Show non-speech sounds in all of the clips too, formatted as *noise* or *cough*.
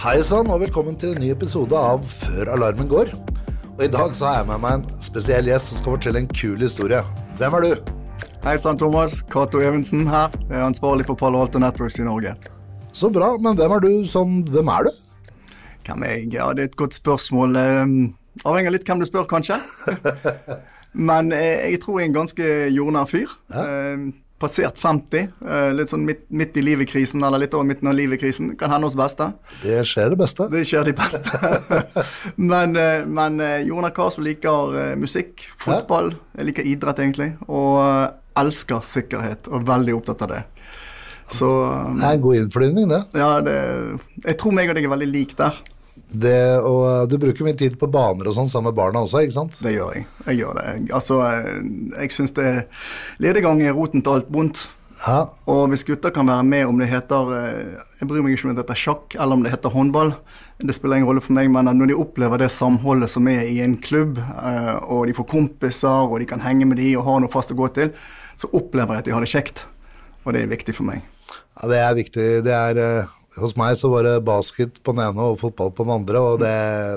Hei sann, og velkommen til en ny episode av Før alarmen går. Og I dag så har jeg med meg en spesiell gjest som skal fortelle en kul historie. Hvem er du? Hei sann, Thomas. Cato Evensen her. Jeg er ansvarlig for Palo Alto Networks i Norge. Så bra, men hvem er du sånn Hvem er du? Hvem er jeg? Ja, det er et godt spørsmål. Um, avhenger litt hvem du spør, kanskje. *laughs* men eh, jeg tror jeg er en ganske jordnær fyr. Ja. Passert 50. eh, litt sånn midt, midt i livet-krisen, eller litt over midten av livet-krisen. Kan hende oss beste. Det skjer det beste. Det skjer de beste. *laughs* men eh, men eh, Jonar Kars liker musikk, fotball, jeg liker idrett egentlig, og elsker sikkerhet, og er veldig opptatt av det. Så Det er en god innflyvning, det. ja, det, jeg tror meg og deg er veldig lik der. Det. Og du bruker mye tid på baner og sånn sammen med barna også, ikke sant? Det gjør jeg. Jeg gjør det. Altså, eh, jeg syns det Ledegang er roten til alt vondt. Ja. Og hvis gutter kan være med om det heter eh, Jeg bryr meg ikke om det heter sjakk eller om det heter håndball. Det spiller ingen rolle for meg, men når de opplever det samholdet som er i en klubb, eh, og de får kompiser, og de kan henge med de og har noe fast å gå til, så opplever jeg at de har det kjekt. Og det er viktig for meg. ja, det er viktig. Det er Hos meg så var det basket på den ene og fotball på den andre, og det,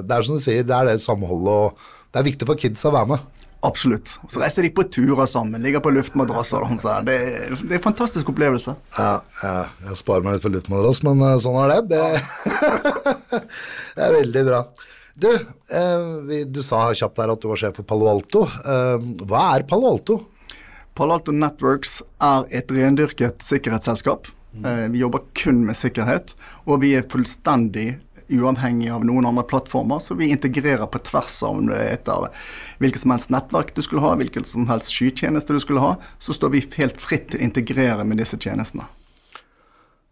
det er som du sier, det er det samholdet, og det er viktig for kids å være med. Absolutt. Så reiser de på turer sammen, ligger på luftmadrasser. Det, er- det er en fantastisk opplevelse. Ja, ja, jeg sparer meg litt for luftmadrass, men eh, sånn er det. Det, *laughs* det er veldig bra. Du, eh, vi, du sa kjapt der at du var sjef for Palo Alto. Eh, hva er Palo Alto? Palo Alto Networks er et rendyrket sikkerhetsselskap. Eh, Vi jobber kun med sikkerhet, og vi er fullstendig uavhengig av noen andre plattformer, så vi integrerer på tvers av heter hvilket som helst nettverk du skulle ha, hvilken som helst skytjeneste du skulle ha, så står vi helt fritt til å integrere med disse tjenestene.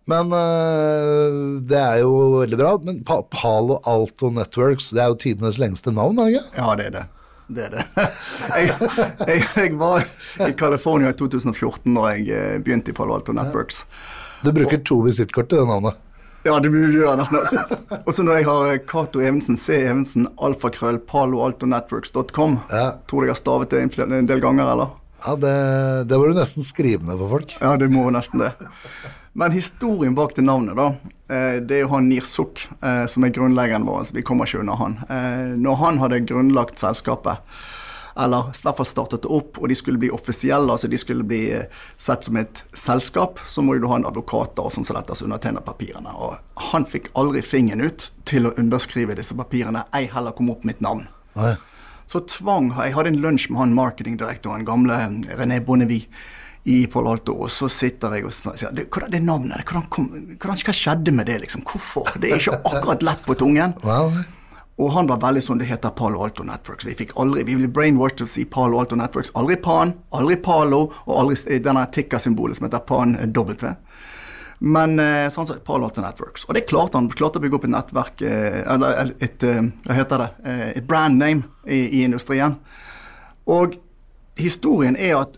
Men eh, det er jo veldig bra. Men pa Palo Alto Networks, det er jo tidenes lengste navn, er det ikke? Ja, det er det. Det er det. *laughs* Jeg, jeg, jeg var i California i 2014 da jeg eh, begynte i Palo Alto Networks. Du bruker to visittkort til det navnet. Ja, det burde du nesten. Og så når jeg har Cato Evensen, C. Evensen, alfakrøll, paloaltonetworks.com. Ja. Tror jeg har stavet det en del ganger, eller? Ja, det, det må du nesten skrive ned for folk. Ja, det må nesten det. Men historien bak det navnet, da, eh, det er jo han Nir Suk, eh, som er grunnleggeren vår. så Vi kommer ikke unna han. Eh, Når han hadde grunnlagt selskapet, eller i hvert fall startet det opp, og de skulle bli offisielle, altså de skulle bli eh, sett som et selskap, så må du ha en advokat da, sånn som dette som undertegner papirene. Og han fikk aldri fingeren ut til å underskrive disse papirene, ei heller kom opp mitt navn. Oi. Så tvang Jeg hadde en lunsj med han marketingdirektoren, gamle René Bonnevie, i Pål Alto, og så sitter jeg og sier det, hvordan det navnet hvordan, kom, hvordan, Hva skjedde med det, liksom? Hvorfor? Det er ikke akkurat lett på tungen. Wow. Og han var veldig sånn Det heter Palo Alto Networks. Vi fikk aldri, vi ble brainwashed til å si Palo Alto Networks. Aldri Pan, aldri Palo, og aldri denne ticker-symbolet som heter Pan W. Men eh, sånn sett Palo Alto Networks. Og det klarte han. Klarte å bygge opp et nettverk, eh, eller et eh, Hva heter det? Eh, et brand name i, i industrien. Og historien er at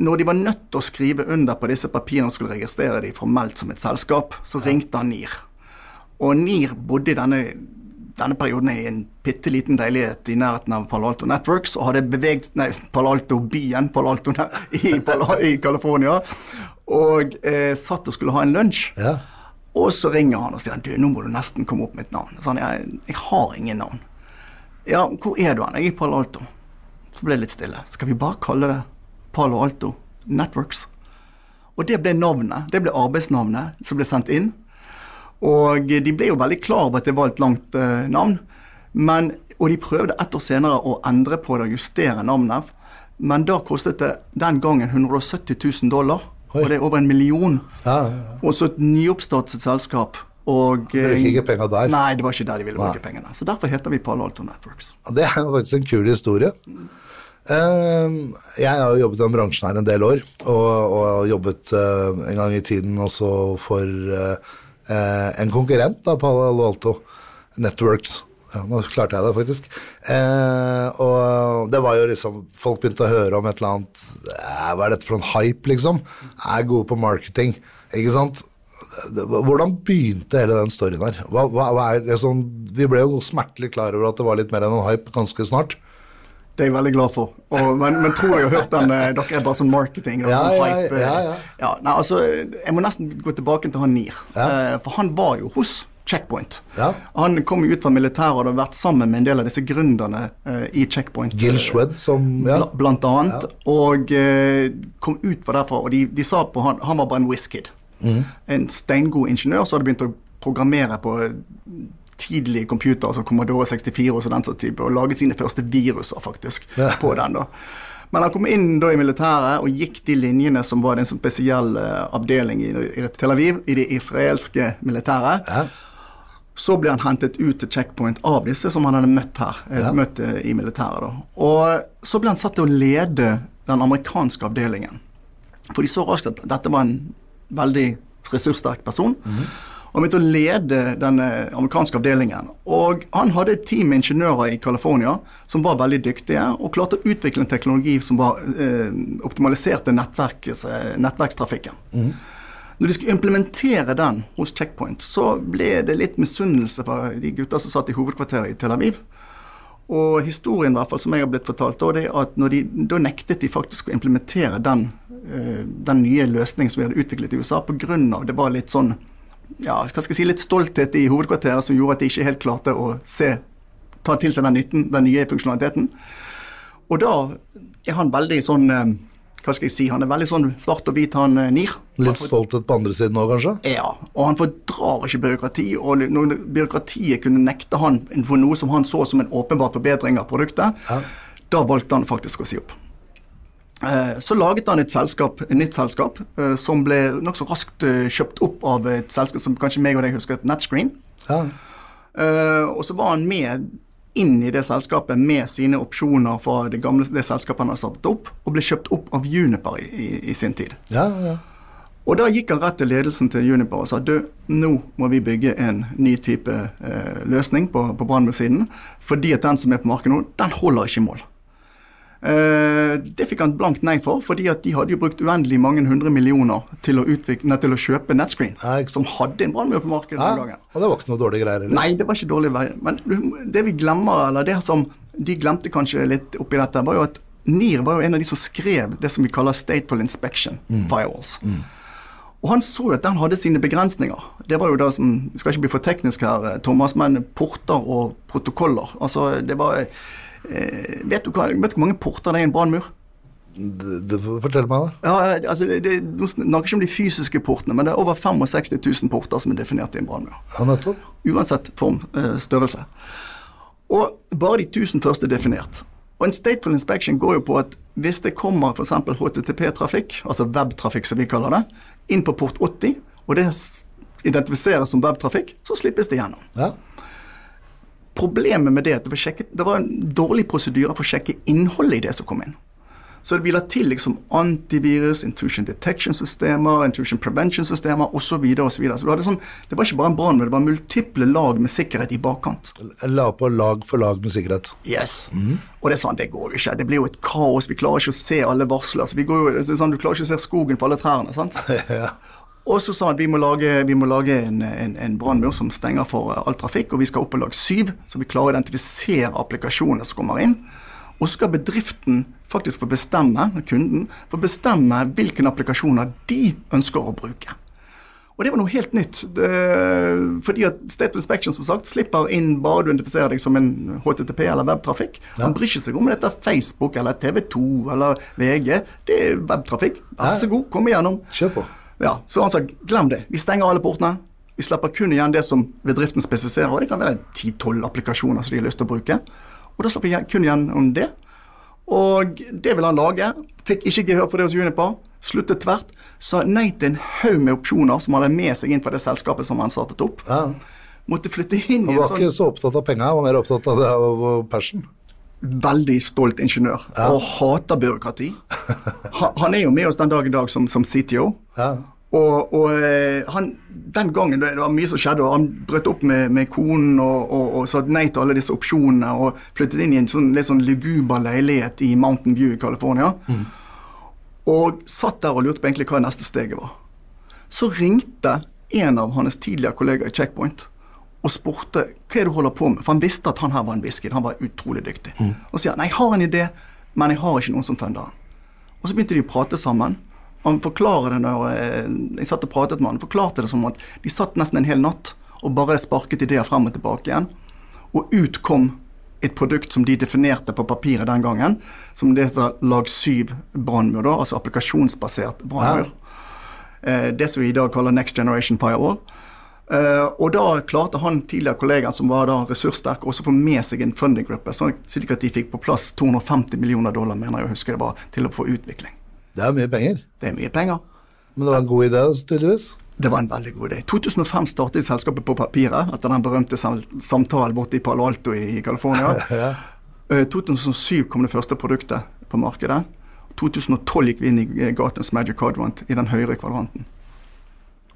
når de var nødt til å skrive under på disse papirene og skulle registrere de formelt som et selskap, så ringte han NIR. Og NIR bodde i denne, denne perioden i en bitte liten leilighet i nærheten av Palo Alto Networks og hadde beveget Nei, Palo Alto-byen Palo Alto *laughs* i, Palo, i California. Og eh, satt og skulle ha en lunsj. Ja. Og så ringer han og sier du, nå må du nesten komme opp med et navn. Så han, jeg, jeg har ingen navn. Ja, hvor er du hen? Jeg er i Palo Alto. Så ble det litt stille. Skal vi bare kalle det Palo Alto Networks? Og det ble navnet. Det ble arbeidsnavnet som ble sendt inn. Og de ble jo veldig klar over at det var et langt eh, navn. Men, og de prøvde ett år senere å endre på det og justere navnet. Men da kostet det den gangen 170 000 dollar. Oi. Og det er over en million. Ja, ja. Og så et nyoppstartet selskap. Og, det eh, ikke penger der. Nei, det var ikke der de ville bruke pengene. Så derfor heter vi Palo Alto Networks. Ja, Det er faktisk en kul historie. Eh, jeg har jo jobbet i den bransjen her en del år, og, og jobbet eh, en gang i tiden også for eh, en konkurrent da, Palo Alto Networks. Ja, nå klarte jeg det faktisk. Eh, og det var jo liksom Folk begynte å høre om et eller annet eh, Hva er dette for en hype, liksom? Jeg Er gode på marketing, ikke sant? Hvordan begynte hele den storyen her? Hva, hva, hva er sånn, vi ble jo smertelig klar over at det var litt mer enn en hype ganske snart. Det er jeg veldig glad for. Og, men, men tror jeg har hørt den eh, Dere er bare sånn marketing Ja, sånn ja, hype. Ja, ja, ja. nei, altså, jeg må nesten gå tilbake til han. Ja. Eh, For han var jo hos Checkpoint. Ja. Han kom ut fra militæret og hadde vært sammen med en del av disse gründerne eh, i Checkpoint. Gil Shred, som ja. bl Blant annet. Og eh, kom ut fra derfra, og de, de sa på han Han var bare en whiz-kid. En steingod ingeniør som hadde begynt å programmere på tidlige computere, altså Commodore 64 og den sånn type, og laget sine første viruser, faktisk, Ja. på den. da. Men han kom inn da i militæret og gikk de linjene som var en sånn spesiell avdeling i, i Tel Aviv, i det israelske militæret. Ja. Så ble han hentet ut til checkpoint av disse som han hadde møtt her. eh, Ja. Møtt eh, i militæret da. Og så ble han satt til å lede den amerikanske avdelingen. For de så raskt at dette var en veldig ressurssterk person. Og han begynte å lede den eh, amerikanske avdelingen. Og han hadde et team med ingeniører i California som var veldig dyktige, og klarte å utvikle en teknologi som var, eh, optimaliserte eh, nettverkstrafikken. Når de skulle implementere den hos Checkpoint, så ble det litt misunnelse fra de gutta som satt i hovedkvarteret i Tel Aviv. Og historien i hvert fall som jeg har blitt fortalt, da, det er at de, da nektet de faktisk å implementere den, eh, den nye løsningen som vi hadde utviklet i USA, pga. det var litt sånn ja, hva skal jeg si, litt stolthet i hovedkvarteret som gjorde at de ikke helt klarte å se, ta til seg den nytten, den nye funksjonaliteten. Og da er han veldig sånn eh, Hva skal jeg si, han er veldig sånn svart og hvit, han eh, NIR. Litt stolthet på andre siden òg, kanskje? Ja, og han fordrar ikke byråkrati. Og når byråkratiet kunne nekte han for noe som han så som en åpenbar forbedring av produktet, Ja. da valgte han faktisk å si opp. Eh, Så laget han et, selskap, et nytt selskap eh, som ble nokså raskt eh, kjøpt opp av et selskap som kanskje meg og deg husker, et Netscreen. Ja. Og så var han med inn i det selskapet med sine opsjoner fra det gamle det selskapet han hadde satt opp, og ble kjøpt opp av Juniper i, i, i sin tid. ja, ja. Og da gikk han rett til ledelsen til Juniper og sa du, nå må vi bygge en ny type eh, løsning på, på brannmursiden, fordi at den som er på markedet nå, den holder ikke mål. Eh, det fikk han blankt nei for, fordi at de hadde jo brukt uendelig mange hundre millioner til å, utvikle, nei, til å kjøpe Netscreen, Ja, som hadde en brannmur på markedet den dagen. Og det var ikke noe dårlige greier Eller? Nei, det var ikke dårlig. Men det vi glemmer, eller det som de glemte kanskje litt oppi dette, var jo at NIR var jo en av de som skrev det som vi kaller Stateful Inspection Firewalls. Og han så jo at den hadde sine begrensninger. Det var jo da som Vi skal ikke bli for teknisk her, eh, Thomas, men porter og protokoller. Altså, det var vet, du hva, vet du hvor mange porter det er i en brannmur? Fortell meg det. Ja, altså, det, det, Nå snakker ikke om de fysiske portene, men det er over 65 000 porter som er definert i en brannmur. Ja. Uansett form, eh, størrelse. Og bare de 1000 første er definert. Og en stateful inspection går jo på at hvis det kommer f.eks. HTTP-trafikk, altså webtrafikk som vi kaller det, inn på port 80, og det identifiseres som webtrafikk, så slippes det gjennom. Ja. Problemet med det at det var, sjekket, det var en dårlig prosedyre for å sjekke innholdet i det som kom inn. Så det la til liksom antivirus, intrusion detection-systemer, intrusion prevention-systemer osv. Så, videre, og så, videre. så du sånn, Det var ikke bare en brann, men det var multiple lag med sikkerhet i bakkant. Jeg la på lag for lag med sikkerhet. Yes. Og det er sånn, det går jo ikke. Det blir jo et kaos. Vi klarer ikke å se alle varsler. Så vi går jo, det sånn, du klarer ikke å se skogen på alle trærne. sant? *laughs* ja. Og så sa han at vi må lage, vi må lage en, en, en brannmur som stenger for all trafikk, og vi skal opp på lag syv, så vi klarer å identifisere applikasjonene som kommer inn. Og så skal bedriften faktisk få bestemme, kunden, få bestemme hvilke applikasjoner de ønsker å bruke. Og det var noe helt nytt. Det, fordi at State Inspection som sagt, slipper inn bare du identifiserer deg som en HTTP eller webtrafikk. Han bryr ikke seg om dette heter Facebook eller TV2 eller VG. Det er webtrafikk. Vær så god, kom igjennom. Kjør på. Ja, Så han sa glem det. Vi stenger alle portene. Vi slipper kun igjen det som bedriften spesifiserer. Og det kan være 10-12 applikasjoner som de har lyst til å bruke. Og da slipper vi kun igjen om det. Og det vil han lage. Fikk ikke gehør for det hos Juniper. Sluttet tvert. Sa nei til en haug med opsjoner som han hadde med seg inn på det selskapet som han startet opp. Ja. Måtte flytte inn i Han var sånn ikke så opptatt av penga, han var mer opptatt av det og passion. Veldig stolt ingeniør. Og hater byråkrati. Han, er jo med oss den dag i dag som, som CTO. Ja. Og, og eh, han, den gangen det var mye som skjedde, og han brøt opp med, med konen og, og, og sa nei til alle disse opsjonene og flyttet inn i en sånn, litt sånn luguber leilighet i Mountain View i California. Og satt der og lurte på egentlig hva neste steget var. Så ringte en av hans tidligere kollegaer i Checkpoint og spurte hva er det du holder på med, for han visste at han her var en whisky. Han var utrolig dyktig. Og sier nei, jeg har en idé, men jeg har ikke noen som funder den. Og så begynte de å prate sammen. Han forklarer det når eh, jeg satt og pratet med han, forklarte det som at de satt nesten en hel natt og bare sparket ideer frem og tilbake igjen. Og ut kom et produkt som de definerte på papiret den gangen, som det heter lag 7 brannmur, altså applikasjonsbasert brannmur. Ja. det som vi i dag kaller Next Generation Firewall. Eh, og da klarte han tidligere kollegaen som var da ressurssterk, også å få med seg en fundinggruppe, sånn slik at de fikk på plass 250 millioner dollar, mener jeg å huske det var, til å få utvikling. Det er mye penger. Det er mye penger. Men det var en god idé, tydeligvis? Det var en veldig god idé. 2005 startet selskapet på papiret etter den berømte samtalen borte i Palo Alto i California. *laughs* ja. 2007 eh, kom det første produktet på markedet. 2012 gikk vi inn i Gatens Magic Quadrant, i den høyre kvadranten.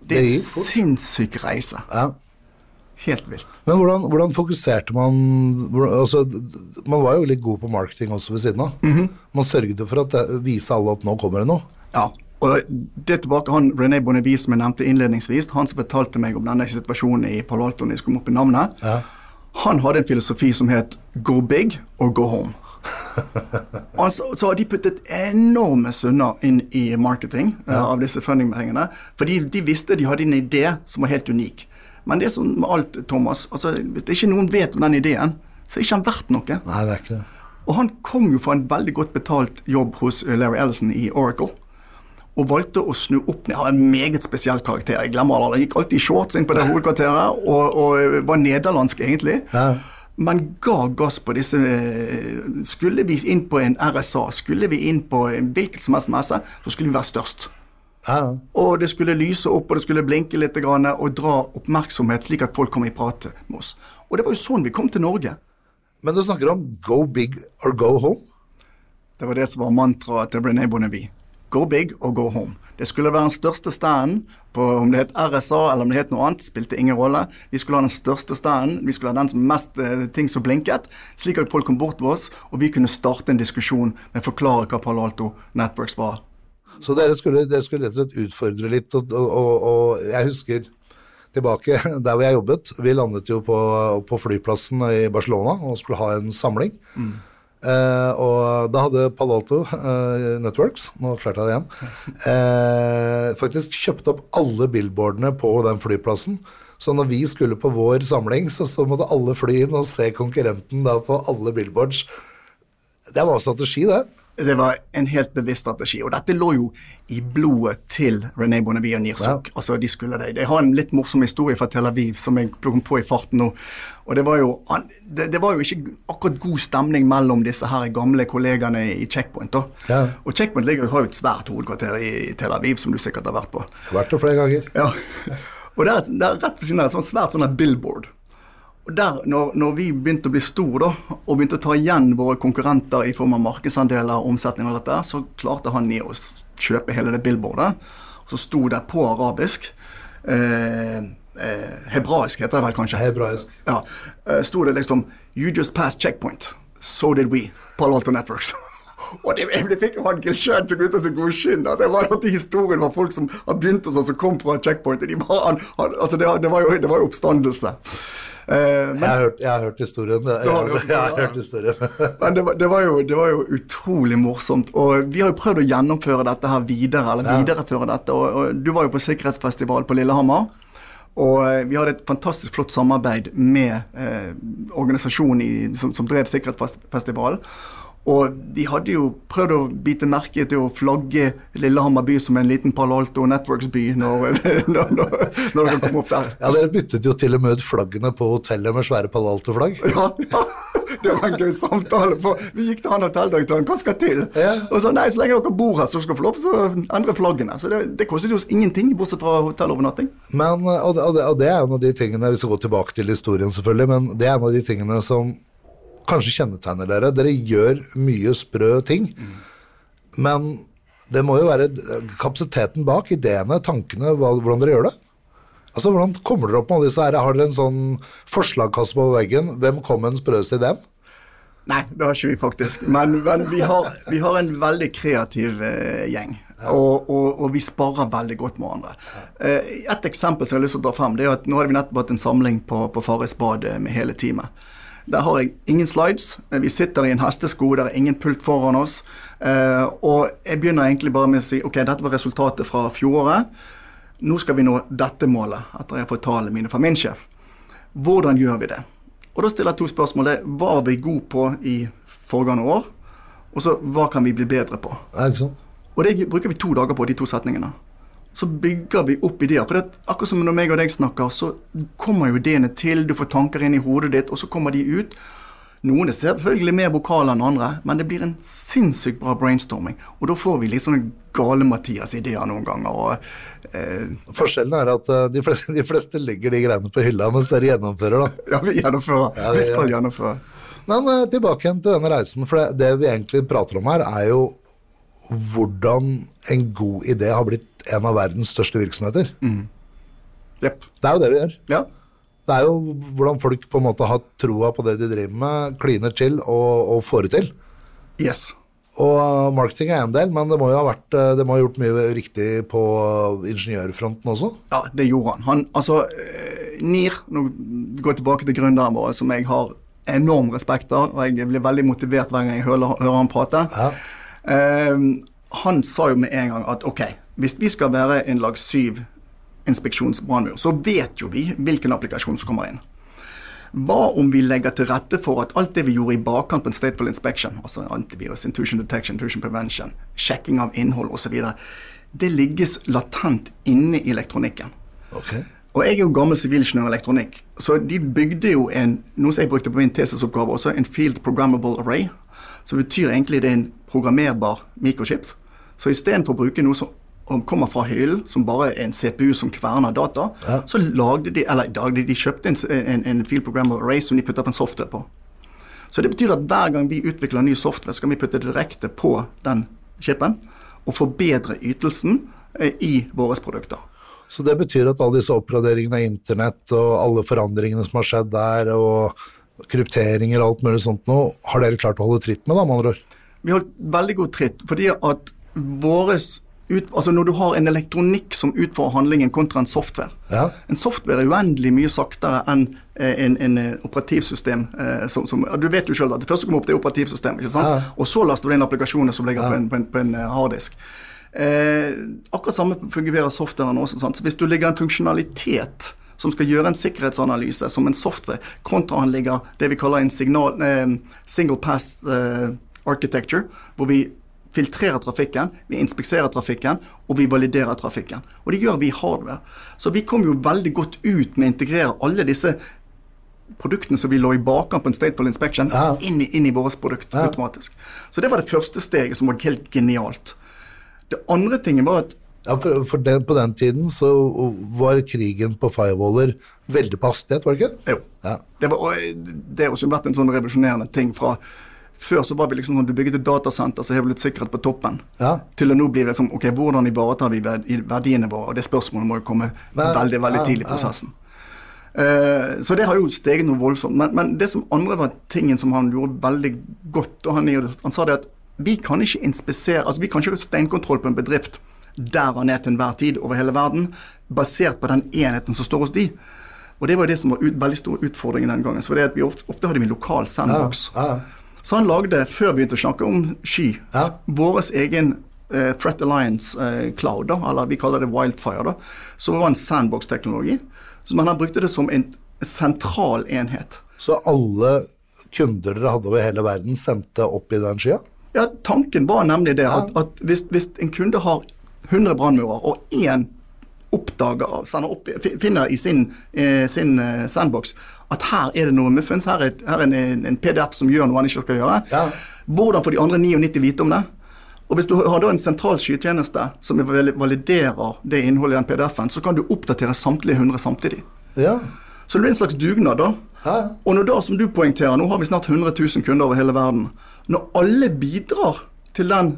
Det er en sinnssyk reise. Ja. Helt vilt. Men hvordan, hvordan fokuserte man hvordan, altså, Man var jo litt god på marketing også ved siden av. Mm -hmm. Man sørget for å vise alle at nå kommer det noe. Ja, og det tilbake han René Bonnevie som jeg nevnte innledningsvis, han som fortalte meg om denne situasjonen i Palo Alto jeg skulle opp i navnet, ja. han hadde en filosofi som het 'go big or go home'. *laughs* altså, så har de puttet enorme summer inn i marketing ja. uh, av disse fundingpengene, fordi de visste de hadde en idé som var helt unik. Men det er som med alt, Thomas, altså, hvis det ikke noen vet om den ideen, så er ikke den verdt noe. Nei, det er ikke det. Og han kom jo fra en veldig godt betalt jobb hos Larry Ellison i Oracle og valgte å snu opp ned. Han var en meget spesiell karakter. Jeg glemmer aldri. Han gikk alltid i shorts inn på det hovedkvarteret og, og var nederlandsk, egentlig. Ja. Men ga gass på disse Skulle vi inn på en RSA, skulle vi inn på en hvilket som helst messe, så skulle vi være størst. Ja. Og det skulle lyse opp, og det skulle blinke litt, og dra oppmerksomhet, slik at folk kom i prat med oss. Og det var jo sånn vi kom til Norge. Men du snakker om 'go big or go home'? Det var det som var mantraet til Brené Bonnevie. Go big or go home. Det skulle være den største standen, på om det het RSA eller om det het noe annet, spilte ingen rolle. Vi skulle ha den største standen, vi skulle ha den som mest eh, ting som blinket, slik at folk kom bort til oss, og vi kunne starte en diskusjon med å forklare hva Palo Alto Networks var. Så dere skulle, dere skulle rett og slett utfordre litt, og, og, og, jeg husker tilbake *laughs* der hvor jeg jobbet. Vi landet jo på, på flyplassen i Barcelona og skulle ha en samling. Mm. Uh, og da hadde Palo Alto uh, Networks, nå klarte jeg det igjen, uh, faktisk kjøpt opp alle billboardene på den flyplassen. Så når vi skulle på vår samling, så, så måtte alle fly inn og se konkurrenten da på alle billboards. Det var strategi, det. Det var en helt bevisst strategi. Og dette lå jo i blodet til René Bonnevie og Nirsuk. Wow. Altså, de skulle det. Jeg har en litt morsom historie fra Tel Aviv som jeg plukket på i farten nå. Og det var, jo, det, det var jo ikke akkurat god stemning mellom disse her gamle kollegaene i Checkpoint. Ja. Og Checkpoint ligger, har jo et svært hovedkvarter i Tel Aviv, som du sikkert har vært på. Jeg har vært der flere ganger. Ja. Og det er, er rett ved siden av et svært sånn billboard. Der, når, når, vi begynte å bli store og begynte å ta igjen våre konkurrenter i form av markedsandeler og omsetning, og dette, så klarte han i å kjøpe hele det billboardet. Og så sto det på arabisk eh, eh, Hebraisk heter det vel kanskje? Hebraisk. Ja. Eh, sto det liksom You just passed checkpoint. So did we. Palo Alto Networks. *laughs* Og det, det fikk jo han Gilshad til å ut av sitt gode skinn. Altså, det var jo historien var folk som har begynt hos oss, som kom fra checkpoint. De var, han, han, altså, det, det, var jo, det var jo oppstandelse. Uh, men, jeg, har hørt, jeg, har hørt, historien. Jeg, altså, jeg har hørt historien. *laughs* men det var, det, var jo, det var, jo, utrolig morsomt. Og vi har jo prøvd å gjennomføre dette her videre. eller ja. videreføre dette. Og, og, du var jo på sikkerhetsfestival på Lillehammer. Og eh, vi hadde et fantastisk flott samarbeid med eh, organisasjonen i, som, som drev sikkerhetsfestivalen. Og de hadde jo prøvd å bite merke til å flagge Lillehammer by som en liten Palo Alto Networks-by *laughs* når, når, når, når dere kom opp der. Ja, dere byttet jo til og med ut flaggene på hotellet med svære Palo Alto-flagg. Ja, ja, det var en gøy samtale. For vi gikk til han hotelldirektøren, hva skal til? Ja. Og så nei, så lenge dere bor her, så skal dere få lov til å endre flaggene. Så det, det kostet oss ingenting, bortsett fra hotellovernatting. Men, og det, og det er en av de tingene, vi skal gå tilbake til historien selvfølgelig, men det er en av de tingene som kanskje kjennetegner dere. Dere gjør mye sprø ting. Mm. Men det må jo være kapasiteten bak, ideene, tankene, hvordan dere gjør det. Altså, Hvordan kommer dere opp med alle disse her? Har dere en sånn forslagkasse på veggen? Hvem kom med den sprøeste ideen? Nei, det har ikke vi faktisk. Men, men vi, har, vi, har, en veldig kreativ eh, gjeng. Og, og, og, vi sparer veldig godt med hverandre. Eh, et eksempel som jeg har lyst til å dra frem, det er at nå hadde vi nettopp hatt en samling på, på Farris bad med hele teamet. Der har jeg ingen slides. Vi sitter i en hestesko, der er ingen pult foran oss. Eh, og jeg begynner egentlig bare med å si ok, dette var resultatet fra fjoråret. Nå skal vi nå dette målet, etter jeg har fått tallene mine fra min sjef. Hvordan gjør vi det? Og da stiller jeg to spørsmål. Det var vi gode på i foregående år? Og så hva kan vi bli bedre på? Og det bruker vi to dager på, de to setningene. Så bygger vi opp ideer. For det, akkurat som når meg og deg snakker, så kommer jo ideene til, du får tanker inn i hodet ditt, og så kommer de ut. Noen er selvfølgelig mer vokale enn andre, men det blir en sinnssykt bra brainstorming. Og da får vi litt sånne gale-Mathias-ideer noen ganger. Og, eh, Forskjellen er at uh, de, fleste, de, fleste, legger de greiene på hylla, mens dere gjennomfører, da. Ja, vi gjennomfører. Ja, vi, vi skal ja. gjennomføre. Men uh, tilbake igjen til denne reisen, for det, det, vi egentlig prater om her, er jo hvordan en god idé har blitt en av verdens største virksomheter. Mm. Yep. Det er jo det vi gjør. Ja. Det er jo hvordan folk på en måte har troa på det de driver med, kliner til og, og får det til. Yes. Og marketing er en del, men det må jo ha vært, det må ha gjort mye riktig på ingeniørfronten også? Ja, det gjorde han. han altså, eh, NIR, nå går jeg tilbake til gründeren vår, som jeg har enorm respekt av, og jeg blir veldig motivert hver gang jeg hører, hører han prate. Ja. Um, han sa jo med en gang at ok, hvis vi skal være en lag syv inspeksjonsbrannmur, så vet jo vi hvilken applikasjon som kommer inn. Hva om vi legger til rette for at alt det vi gjorde i bakkant på en stateful inspection, altså antivirus, intuition detection, intuition prevention, sjekking av innhold osv., det ligges latent inne i elektronikken. Okay. Og jeg er jo gammel sivilingeniør i elektronikk, så de bygde jo en, noe som jeg brukte på min tesesoppgave også, en field programmable array. Som betyr egentlig det er en programmerbar mikrochips. Så istedenfor å bruke noe som og kommer fra hyllen, som bare er en CPU som kverner data, ja. så lagde de eller lagde de kjøpte en, en, en field programmer array som de putta opp en software på. Så det betyr at hver gang vi utvikler ny software, skal vi putte direkte på den chipen og forbedre ytelsen eh, i våre produkter. Så det betyr at alle disse oppgraderingene av internett og alle forandringene som har skjedd der, og krypteringer og alt mulig sånt nå, har dere klart å holde tritt med, da, med andre ord? Vi har holdt veldig god tritt, fordi at våres ut, altså når du har en elektronikk som utfører handlingen kontra en software. Ja. En software er uendelig mye saktere enn eh, en, en, eh, operativsystem. Eh, som, som, du vet jo selv at det første kommer opp, det er operativsystemet. Ja. Og så laster du inn applikasjoner som ligger ja. på en, på en, på en harddisk. Eh, akkurat samme fungerer softwaren også. Sant? Så hvis du ligger en funksjonalitet som skal gjøre en sikkerhetsanalyse som en software, kontra han ligger det vi kaller en signal, eh, single pass eh, architecture, hvor vi filtrerer trafikken, vi inspekserer trafikken, og vi validerer trafikken. Og det gjør vi i hardware. Så vi kom jo veldig godt ut med å integrere alle disse produktene som vi lå i bakkant på en Stateful Inspection, ja. inn, i, inn, i vårt produkt ja. automatisk. Så det var det første steget som var helt genialt. Det andre tingen var at ja, for, for den, På den tiden så var krigen på firewaller veldig på hastighet, var det ikke? Jo. Ja. Det, var, det har også vært en sånn revolusjonerende ting fra før så var vi liksom sånn, du bygget et datasenter, så har vi litt sikkerhet på toppen. Ja. Til å nå blir det sånn, ok, hvordan ivaretar vi verdiene våre? Og det spørsmålet må jo komme veldig veldig tidlig i prosessen. Uh, så det har jo steget noe voldsomt. Men, men, det som andre var tingen som han gjorde veldig godt, og han, han sa det at vi kan ikke inspisere, altså vi kan ikke ha steinkontroll på en bedrift der han er til enhver tid over hele verden, basert på den enheten som står hos de. Og det var jo det som var ut, veldig stor utfordring den gangen. Så det at vi ofte, ofte hadde vi lokal sandbox. Ja, ja. Så han lagde, før vi begynte å snakke om sky, ja. vår egen uh, Threat Alliance uh, Cloud, da, eller vi kaller det Wildfire, da, som var en sandbox-teknologi. Men han brukte det som en sentral enhet. Så alle kunder dere hadde over hele verden, sendte opp i den skya? Ja, tanken var nemlig det. At, at hvis, hvis, en kunde har 100 brannmurer, og én oppdager, opp, finner i sin, eh, sin eh, sandbox at her er det noe muffens, her er, her er en, en, PDF som gjør noe han ikke skal gjøre. Ja. Hvordan får de andre 99 vite om det? Og Hvis du har da en sentral skytjeneste som validerer det innholdet i den PDF-en, så kan du oppdatere samtlige 100 samtidig. Ja. Så det blir en slags dugnad, da. Ja. Og når da, som du poengterer, nå har vi snart 100 000 kunder over hele verden. Når alle bidrar til den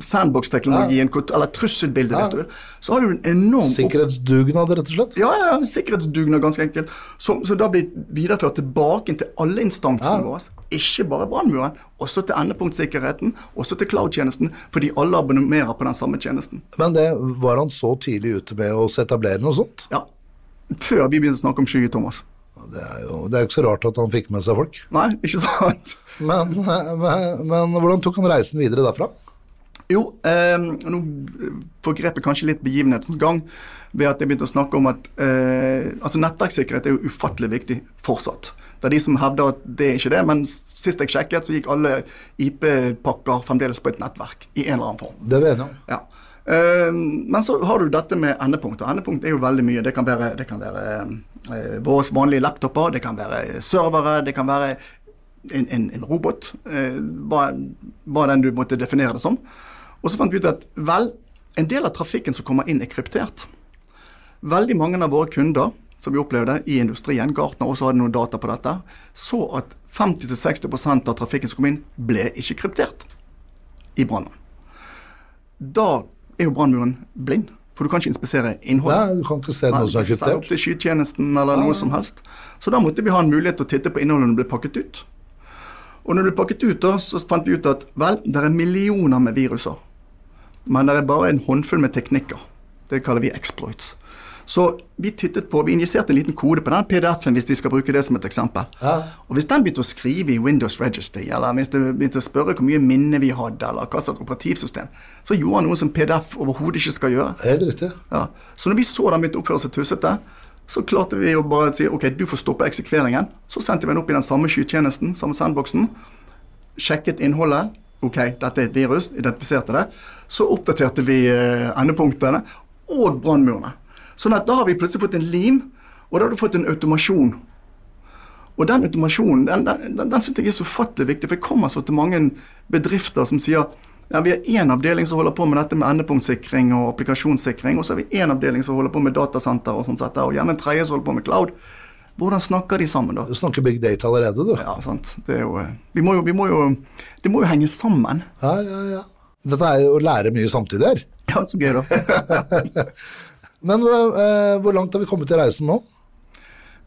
sandbox-teknologien, ja. eller trusselbildet, ja. så har du en enorm Sikkerhetsdugnad, rett og slett? Ja, ja, sikkerhetsdugnad, ganske enkelt. Som, som da blir videreført tilbake til alle instansene ja. våre. Ikke bare brannmuren, også til endepunktsikkerheten, også til cloud-tjenesten, fordi alle abonnerer på den samme tjenesten. Men det var han så tidlig ute med å etablere noe sånt? Ja. Før vi begynte å snakke om skyer, Thomas. Det er jo det er ikke så rart at han fikk med seg folk. Nei, ikke sant. Men, men, men hvordan tok han reisen videre derfra? Jo, eh, nå forgrep jeg kanskje litt begivenhetens gang ved at jeg begynte å snakke om at eh, altså nettverkssikkerhet er jo ufattelig viktig fortsatt. Det er de som hevder at det er ikke det, men sist jeg sjekket, så gikk alle IP-pakker fremdeles på et nettverk i en eller annen form. Det vet jeg. Ja. Eh, men så har du dette med endepunkt. og Endepunkt er jo veldig mye. Det kan være, det kan være eh, våre vanlige laptoper, det kan være servere, det kan være en, en, en robot. Eh, hva, hva den du måtte definere det som. Og så fant vi ut at vel, en del av trafikken som kommer inn, er kryptert. Veldig mange av våre kunder som vi opplevde i industrien, Gartner også hadde noen data på dette, så at 50-60% av trafikken som kom inn, ble ikke kryptert i brannmuren. Da er jo brannmuren blind, for du kan ikke inspisere innholdet. Nei, du kan ikke se noe som er kryptert. Opp til skytjenesten eller noe som helst. Så da måtte vi ha en mulighet til å titte på innholdet når det ble pakket ut. Og når det ble pakket ut, da, så fant vi ut at vel, det er millioner med viruser. Men det er bare en håndfull med teknikker. Det kaller vi exploits. Så vi tittet på, vi injiserte en liten kode på den PDF-en hvis vi skal bruke det som et eksempel. Ja. Og hvis den begynte å skrive i Windows Registry, eller hvis det begynte å spørre hvor mye minne vi hadde, eller hva slags operativsystem, så gjorde han noe som PDF overhodet ikke skal gjøre. Helt riktig. Ja. Så når vi så den begynte å oppføre seg tussete, så klarte vi å bare si ok, du får stoppe eksekveringen. Så sendte vi den opp i den samme skytjenesten, samme sandboksen. Sjekket innholdet. Ok, dette er et virus. Identifiserte det. Så oppdaterte vi eh, endepunktene og brannmurene. Sånn at da har vi plutselig fått en lim, og da har du fått en automasjon. Og den automasjonen den, den, den, den synes jeg er så ufattelig viktig, for jeg kommer så til mange bedrifter som sier ja, vi har én avdeling som holder på med dette med endepunktsikring og applikasjonssikring, og så har vi én avdeling som holder på med datasenter og sånt, og gjerne en tredje som holder på med cloud. Hvordan snakker de sammen, da? Du snakker big data allerede, du. Ja, sant. Det jo eh, Vi må jo, vi må jo Det må jo henge sammen. Ja, ja, ja. Dette er jo å lære mye samtidig her. Ja, så gøy, da. *laughs* Men uh, hvor langt har vi kommet i reisen nå?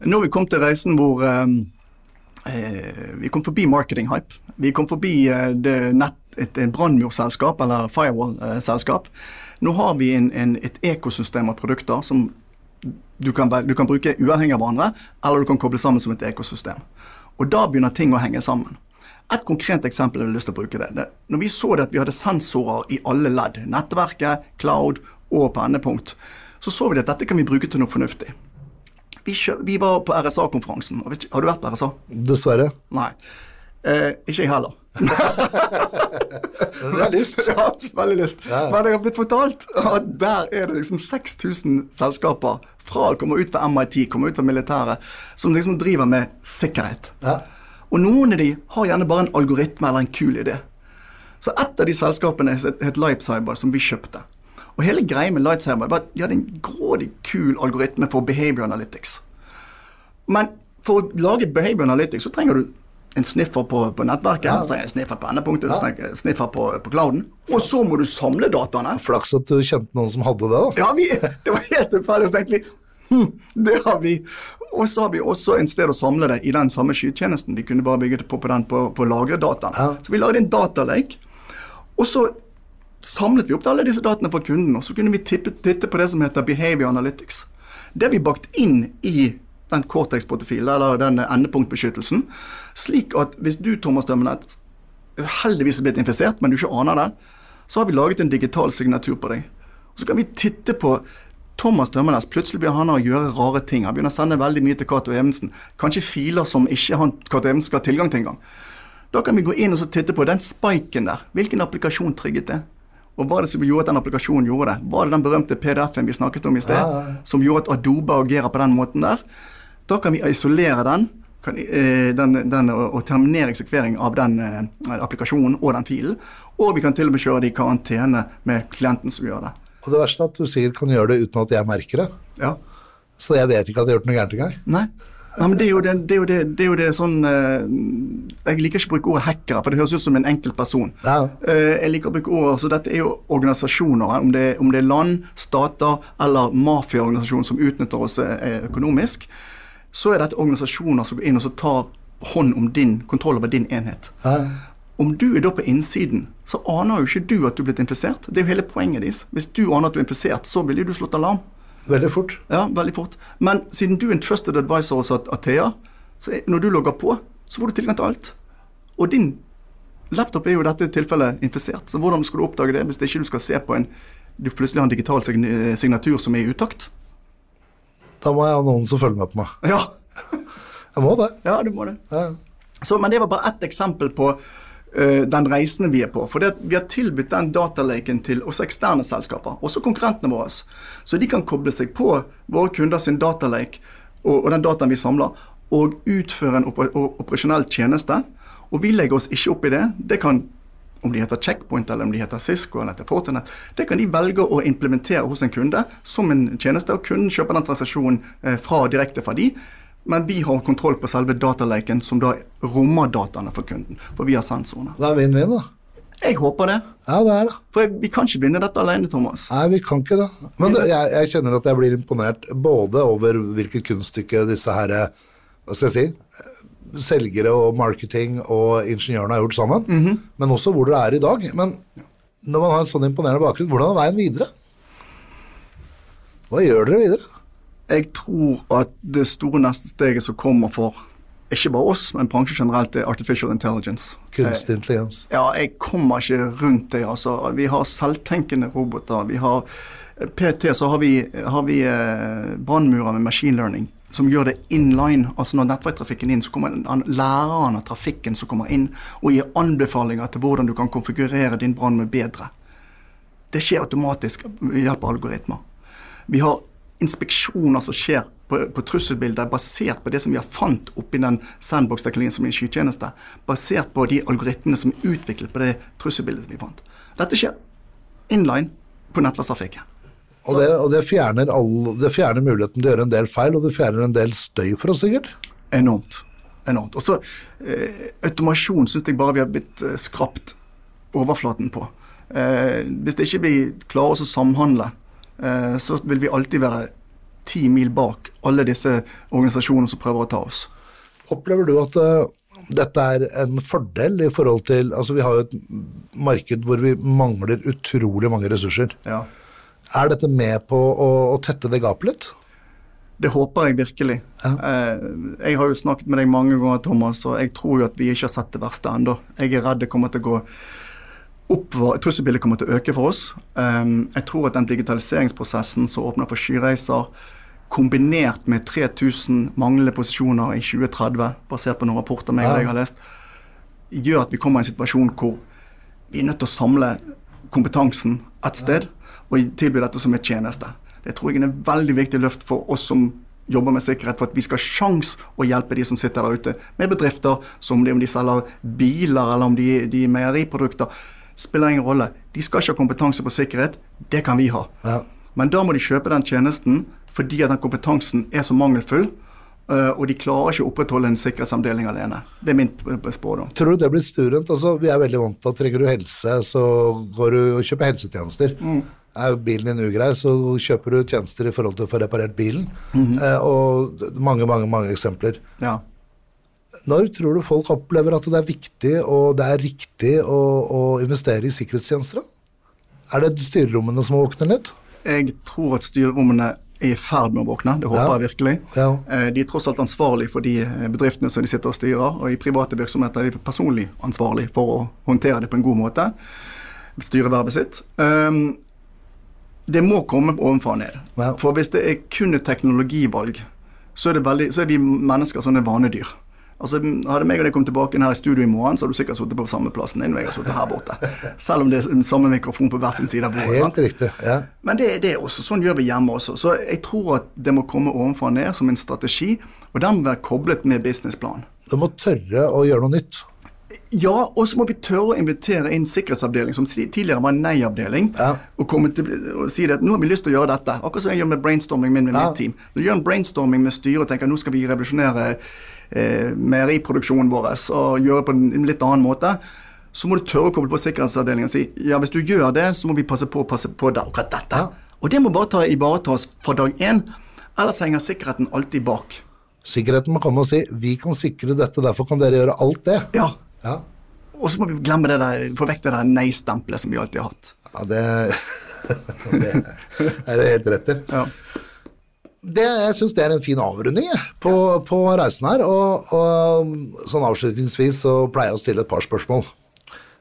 Nå har vi kommet til reisen hvor eh, Vi kom forbi marketing hype. Vi kom forbi uh, det nett, et, et brannmurselskap, eller firewall-selskap. Nå har vi en, en, et ekosystem av produkter som du kan, du kan bruke uavhengig av hverandre, eller du kan koble sammen som et ekosystem. Og da begynner ting å henge sammen. Et konkret eksempel jeg har lyst til å bruke det. Når vi så det at vi hadde sensorer i alle ledd, nettverket, cloud og på endepunkt, så så vi at dette kan vi bruke til noe fornuftig. Vi, vi var på RSA-konferansen. Har du vært på RSA? Dessverre. Nei. Eh, ikke jeg heller. *laughs* *laughs* Veldig lyst. ja, veldig lyst. Ja. Men jeg har blitt fortalt at der er det liksom 6000 selskaper fra kommer ut fra MIT, kommer ut fra militæret, som liksom driver med sikkerhet. Ja. Og noen av de har gjerne bare en algoritme eller en kul idé. Så et av de selskapene het Lightcyber, som vi kjøpte. Og hele greia med Lightsaber var at de hadde en grådig kul algoritme for behavior analytics. Men for å lage behavior analytics så trenger du en sniffer på, på nettverket, Ja. så trenger jeg en sniffer på endepunktet, Ja. en sniffer på, på clouden. Og så må du samle dataene. Flaks at du kjente noen som hadde det, da. Ja, vi, det var helt tilfeldig. Så tenkte vi hm, det har vi. Og så har vi også en sted å samle det i den samme skytjenesten. Vi kunne bare bygge det på, på den på, på lagredataen. Ja. Så vi lagde en datalake. Og så samlet vi opp alle disse dataene fra kunden, og så kunne vi tippe, titte på det som heter behavior analytics. Det vi bakt inn i den Cortex-portefilen, eller den endepunktbeskyttelsen, slik at hvis du, Thomas Dømmenet, heldigvis er blitt infisert, men du ikke aner det, så har vi laget en digital signatur på deg. Så kan vi titte på Thomas Dømmenes. Plutselig begynner han å gjøre rare ting. Han begynner å sende veldig mye til Cato Evensen. Kanskje filer som ikke han, Cato Evensen skal ha tilgang til engang. Da kan vi gå inn og titte på den spiken der. Hvilken applikasjon trigget det? Og hva er det som gjorde at den applikasjonen gjorde det? Var det den berømte PDF-en vi snakket om i sted, Ja, ja, som gjorde at Adobe agerer på den måten der? Da kan vi isolere den, kan, eh, den, den og, terminere eksekvering av den eh, applikasjonen og den filen. Og vi kan til og med kjøre det i karantene med klienten som gjør det. Og det verste er at du sikkert kan gjøre det uten at jeg merker det. Ja. Så jeg vet ikke at jeg har gjort noe gærent engang. Nei. Nei, men det er jo det, det, er jo det, det, er jo sånn uh, Jeg liker ikke å bruke ordet hackere, for det høres ut som en enkelt person. Ja. Uh, jeg liker å bruke ordet, så Dette er jo organisasjoner, om det, om det er land, stater eller mafiaorganisasjoner som utnytter oss eh, økonomisk. Så er dette organisasjoner som går inn og så tar hånd om din kontroll over din enhet. Ja. Om du er da på innsiden, så aner jo ikke du at du er blitt infisert. Det er jo hele poenget deres. Hvis du aner at du er infisert, så ville du slått alarm. Veldig fort. Ja, veldig fort. Men siden du er en trusted advisor hos Athea, så er, når du logger på, så får du tilgang til alt. Og din Laptop er jo i dette tilfellet infisert, så hvordan skal du oppdage det hvis det ikke du skal se på en du plutselig har en digital signatur som er i utakt? Da må jeg ha noen som følger med på meg. Ja, Jeg må det. ja du må det. Ja. Så, men det var bare ett eksempel på den reisen vi er på. For det, vi har tilbudt den datalaken til også eksterne selskaper, også konkurrentene våre. Så de kan koble seg på våre kunder sin datalake og, og den dataen vi samler, og utføre en oper, operasjonell tjeneste. Og vi legger oss ikke opp i det. Det kan om de heter Checkpoint eller om de heter Cisco eller heter Fortinet, det kan de velge å implementere hos en kunde som en tjeneste, og kunden kjøper den transaksjonen eh, fra, direkte fra de. Men vi har kontroll på selve datalaken, som da rommer dataene for kunden. For vi har sensorene. Det er vinn-vinn, da. Jeg håper det. Ja, det er det. For vi kan ikke vinne dette alene, Thomas. Nei, vi kan ikke det. Men det, jeg, jeg kjenner at jeg blir imponert både over hvilket kunststykke disse her eh, Hva skal jeg si? eh, Selgere og marketing og ingeniørene har gjort sammen. Men også hvor dere er i dag. Men når man har en sånn imponerende bakgrunn, hvordan er veien videre? Hva gjør dere videre? Jeg tror at det store neste steget som kommer for ikke bare oss, men bransjen generelt, er artificial intelligence. Kunstig intelligens. Ja, jeg kommer ikke rundt det. altså. Vi har selvtenkende roboter. Vi har PT så har vi, har vi eh, brannmurer med machine learning som gjør det inline. Altså når nettverktrafikken inn, så kommer han- læreren av trafikken som kommer inn og gir anbefalinger til hvordan du kan konfigurere din brannmur bedre. Det skjer automatisk ved hjelp av algoritmer. Vi har inspeksjoner som skjer på, på trusselbilder basert på det som vi har fant oppi den sandbox-teknologien som er en skytjeneste. Basert på de algoritmene som er utviklet på det trusselbildet som vi fant. Dette skjer inline på nettverkstrafikken. Og, det, og det, fjerner all, det fjerner muligheten til å gjøre en del feil, og det fjerner en del støy for oss, sikkert. Enormt. Enormt. Og så eh, automasjon syns jeg bare vi har blitt eh, skrapt overflaten på. Eh, hvis det ikke vi klarer oss å samhandle, så vil vi alltid være ti mil bak alle disse organisasjonene som prøver å ta oss. Opplever du at eh, dette er en fordel i forhold til Altså, vi har jo et marked hvor vi mangler utrolig mange ressurser. Ja. Er dette med på å, å tette det gapet litt? Det håper jeg virkelig. Ja. jeg har jo snakket med deg mange ganger, Thomas, og jeg tror jo at vi ikke har sett det verste ennå. Jeg er redd det kommer til å gå oppover, trusselbildet kommer til å øke for oss. Um, jeg tror at den digitaliseringsprosessen som åpner for skyreiser, kombinert med 3000 manglende posisjoner i 2030, basert på noen rapporter meg og jeg har lest, gjør at vi kommer i en situasjon hvor vi er nødt til å samle kompetansen et sted og tilby dette som en tjeneste. Det tror jeg er en veldig viktig løft for oss som jobber med sikkerhet, for at vi skal ha sjans å hjelpe de som sitter der ute med bedrifter, som om de selger biler eller om de, de er meieriprodukter. Spiller ingen rolle. De skal ikke ha kompetanse på sikkerhet. Det kan vi ha. Ja. Men da må de kjøpe den tjenesten fordi at den kompetansen er så mangelfull. eh, Og de klarer ikke å opprettholde en sikkerhetsavdeling alene. Det er min spådom. Tror du det blir sturent? Altså, vi er veldig vant til at trenger du helse, så går du og kjøper helsetjenester. Er bilen din ugrei, så kjøper du tjenester i forhold til å få reparert bilen. eh, og mange, mange, mange eksempler. Ja. Når tror du folk opplever at det er viktig og det er riktig å, å investere i sikkerhetstjenester? Er det styrerommene som våkner litt? Jeg tror at styrerommene er i ferd med å våkne. Det håper Ja. jeg virkelig. Ja. Eh, De er tross alt ansvarlig for de eh, bedriftene som de sitter og styrer, og i private virksomheter er de personlig ansvarlig for å håndtere det på en god måte. Styrevervet sitt. Um, Det må komme ovenfra og ned. Ja. For hvis det er kun et teknologivalg, så er, det veldig, så er vi mennesker sånne vanedyr. Altså, Hadde meg og deg kommet tilbake inn her i studio i morgen, så hadde du sikkert sittet på samme plassen din og jeg har sittet her borte. Selv om det er samme mikrofon på hver sin side av bordet. Helt riktig. ja. Men det er det også. Sånn gjør vi hjemme også. Så jeg tror at det må komme ovenfra og ned som en strategi, og den må være koblet med businessplan. Du må tørre å gjøre noe nytt. Ja, og så må vi tørre å invitere inn sikkerhetsavdeling, som tidligere var en nei-avdeling, Ja. og, og si at nå har vi lyst til å gjøre dette. Akkurat som jeg gjør med brainstorming min med Ja. mitt team. Når du gjør en brainstorming med styret og tenker nå skal vi revolusjonere eh, meieriproduksjonen vår og gjøre på en litt annen måte, så må du tørre å koble på sikkerhetsavdelingen og si ja, hvis du gjør det, så må vi passe på passe på det, akkurat dette. Ja. Og det må bare ta, ivaretas fra dag én, ellers henger sikkerheten alltid bak. Sikkerheten må komme og si 'vi kan sikre dette, derfor kan dere gjøre alt det'. Ja. Ja, Og så må vi glemme det der, få vekk det der nei-stempelet som vi alltid har hatt. ja det, *laughs* det er det helt rett i. Ja. Det, jeg syns det er en fin avrunding jeg, på, på reisen her. Og, og sånn avslutningsvis så pleier jeg å stille et par spørsmål.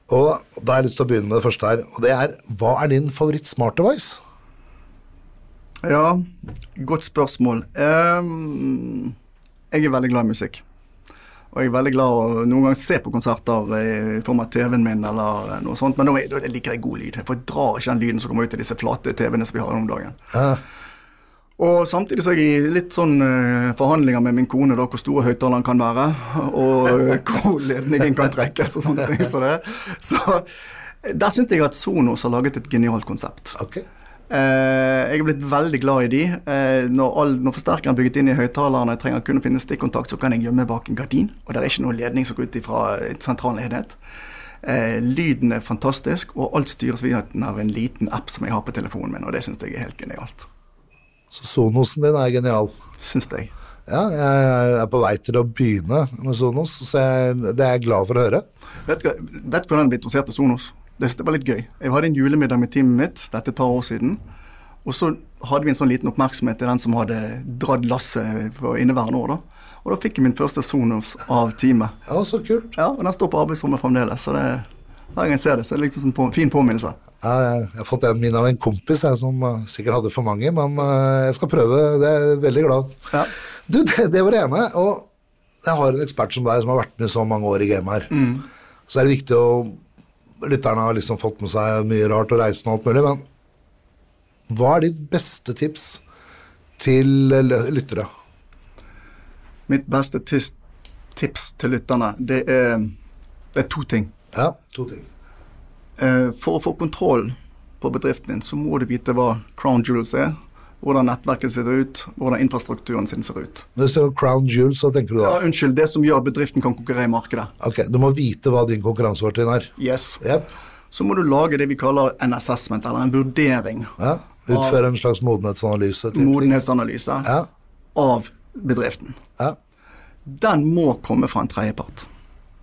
Og da har jeg lyst til å begynne med det første her, og det er hva er din favoritt smart device? Ja, godt spørsmål. Um, jeg er veldig glad i musikk. Og jeg er veldig glad å noen ganger se på konserter i form av TV-en min eller noe sånt, men da, er- liker jeg god lyd. For jeg drar ikke den lyden som kommer ut i disse flate TV-ene som vi har om dagen. Ja, Og samtidig så er jeg i litt sånn eh, forhandlinger med min kone da, hvor store høyttaleren kan være, og eh, *laughs* hvor ledningen kan trekkes og sånne ting. Så, så der syns jeg at Sonos har laget et genialt konsept. ok. Eh, jeg er blitt veldig glad i de. Eh, når, all, når forsterkeren er bygget inn i høyttalerne, jeg trenger kun å finne stikkontakt, så kan jeg gjemme bak en gardin. Og det er ikke noen ledning som går ut fra En sentral enhet. Eh, lyden er fantastisk, og alt styres via av en liten app som jeg har på telefonen min, og det syns jeg er helt genialt. Så Sonosen din er genial. Syns jeg. Ja, jeg er på vei til å begynne med Sonos, så jeg, det er jeg glad for å høre. Vet du hvordan jeg ble interessert i Sonos? Det, det var litt gøy. Jeg hadde en julemiddag med teamet mitt, dette et par år siden. Og så hadde vi en sånn liten oppmerksomhet til den som hadde dratt lasset på inneværende år. da. Og da fikk jeg min første Sonos av teamet. Ja, så kult. Ja, Og den står på arbeidsrommet fremdeles, så det, hver gang jeg ser det, så er det liksom en på, fin påminnelse. Jeg, har fått en min av en kompis jeg, som eh, sikkert hadde for mange, men eh, jeg skal prøve. Det er jeg veldig glad. Ja. Du, det, det var det ene. Og jeg har en ekspert som deg som har vært med så mange år i gamet her. Så er det viktig å Lytterne har liksom fått med seg mye rart og reisen og alt mulig, men hva er ditt beste tips til eh, lyttere? Mitt beste tips til lytterne, det er, det er to ting. Ja, to ting. Eh, For å få kontroll på bedriften din, så må du vite hva Crown Jewels er, hvordan nettverket ser ut, hvordan infrastrukturen sin ser ut. Når du ser Crown Jewels, så tenker du da Ja, unnskyld, det som gjør at bedriften kan konkurrere i markedet. Ok, du må vite hva din konkurransefortrinn er. Yes. Yep. Så må du lage det vi kaller en assessment, eller en vurdering, Ja. Utføre en slags modenhetsanalyse. modenhetsanalyse, Ja. av bedriften. Ja. Den må komme fra en tredjepart.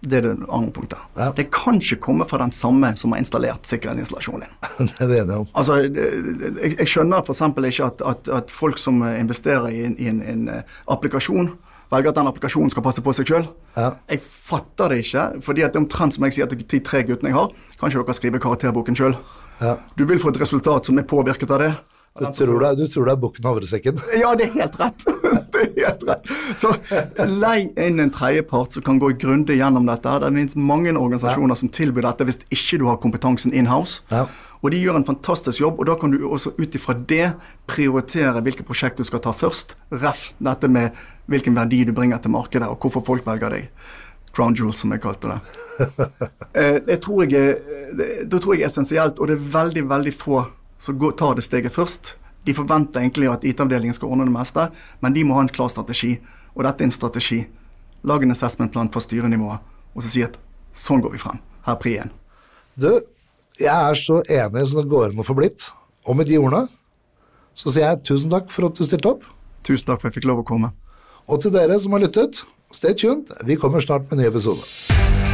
Det er det andre punktet. Ja. Det kan ikke komme fra den samme som har installert sikkerhetsinstallasjonen din. *laughs* det er det enige om. Altså, jeg, jeg skjønner f.eks. ikke at, at, at folk som investerer i en, i en, en eh, applikasjon, velger at den applikasjonen skal passe på seg sjøl. Ja. Jeg fatter det ikke, fordi at det er omtrent som jeg sier til de tre guttene jeg har. Kan ikke dere skrive karakterboken sjøl? Ja. Du vil få et resultat som er påvirket av det. Du tror, det, du tror det er bukken havresekken? *laughs* Ja, det er helt rett. *laughs* det er helt rett. Så lei inn en tredjepart som kan gå grundig gjennom dette. Det finnes mange organisasjoner som tilbyr dette hvis ikke du har kompetansen in-house. Ja. Og de gjør en fantastisk jobb, og da kan du også ut ifra det prioritere hvilke prosjekt du skal ta først. Ref dette med hvilken verdi du bringer til markedet, og hvorfor folk velger deg. Crown jewels, som jeg kalte det. *laughs* Eh, det tror jeg det, det tror jeg er essensielt, og det er veldig, veldig få som tar det steget først. De forventer egentlig at IT-avdelingen skal ordne det meste, men de må ha en klar strategi. Og dette er en strategi. Lag en assessment-plan for styrenivået, og så si at sånn går vi frem. Her er prien. Du, jeg er så enig som det går an å få blitt. Og med de ordene så sier jeg tusen takk for at du stilte opp. Tusen takk for at jeg fikk lov å komme. Og til dere som har lyttet, stay tuned. Vi kommer snart med en ny episode.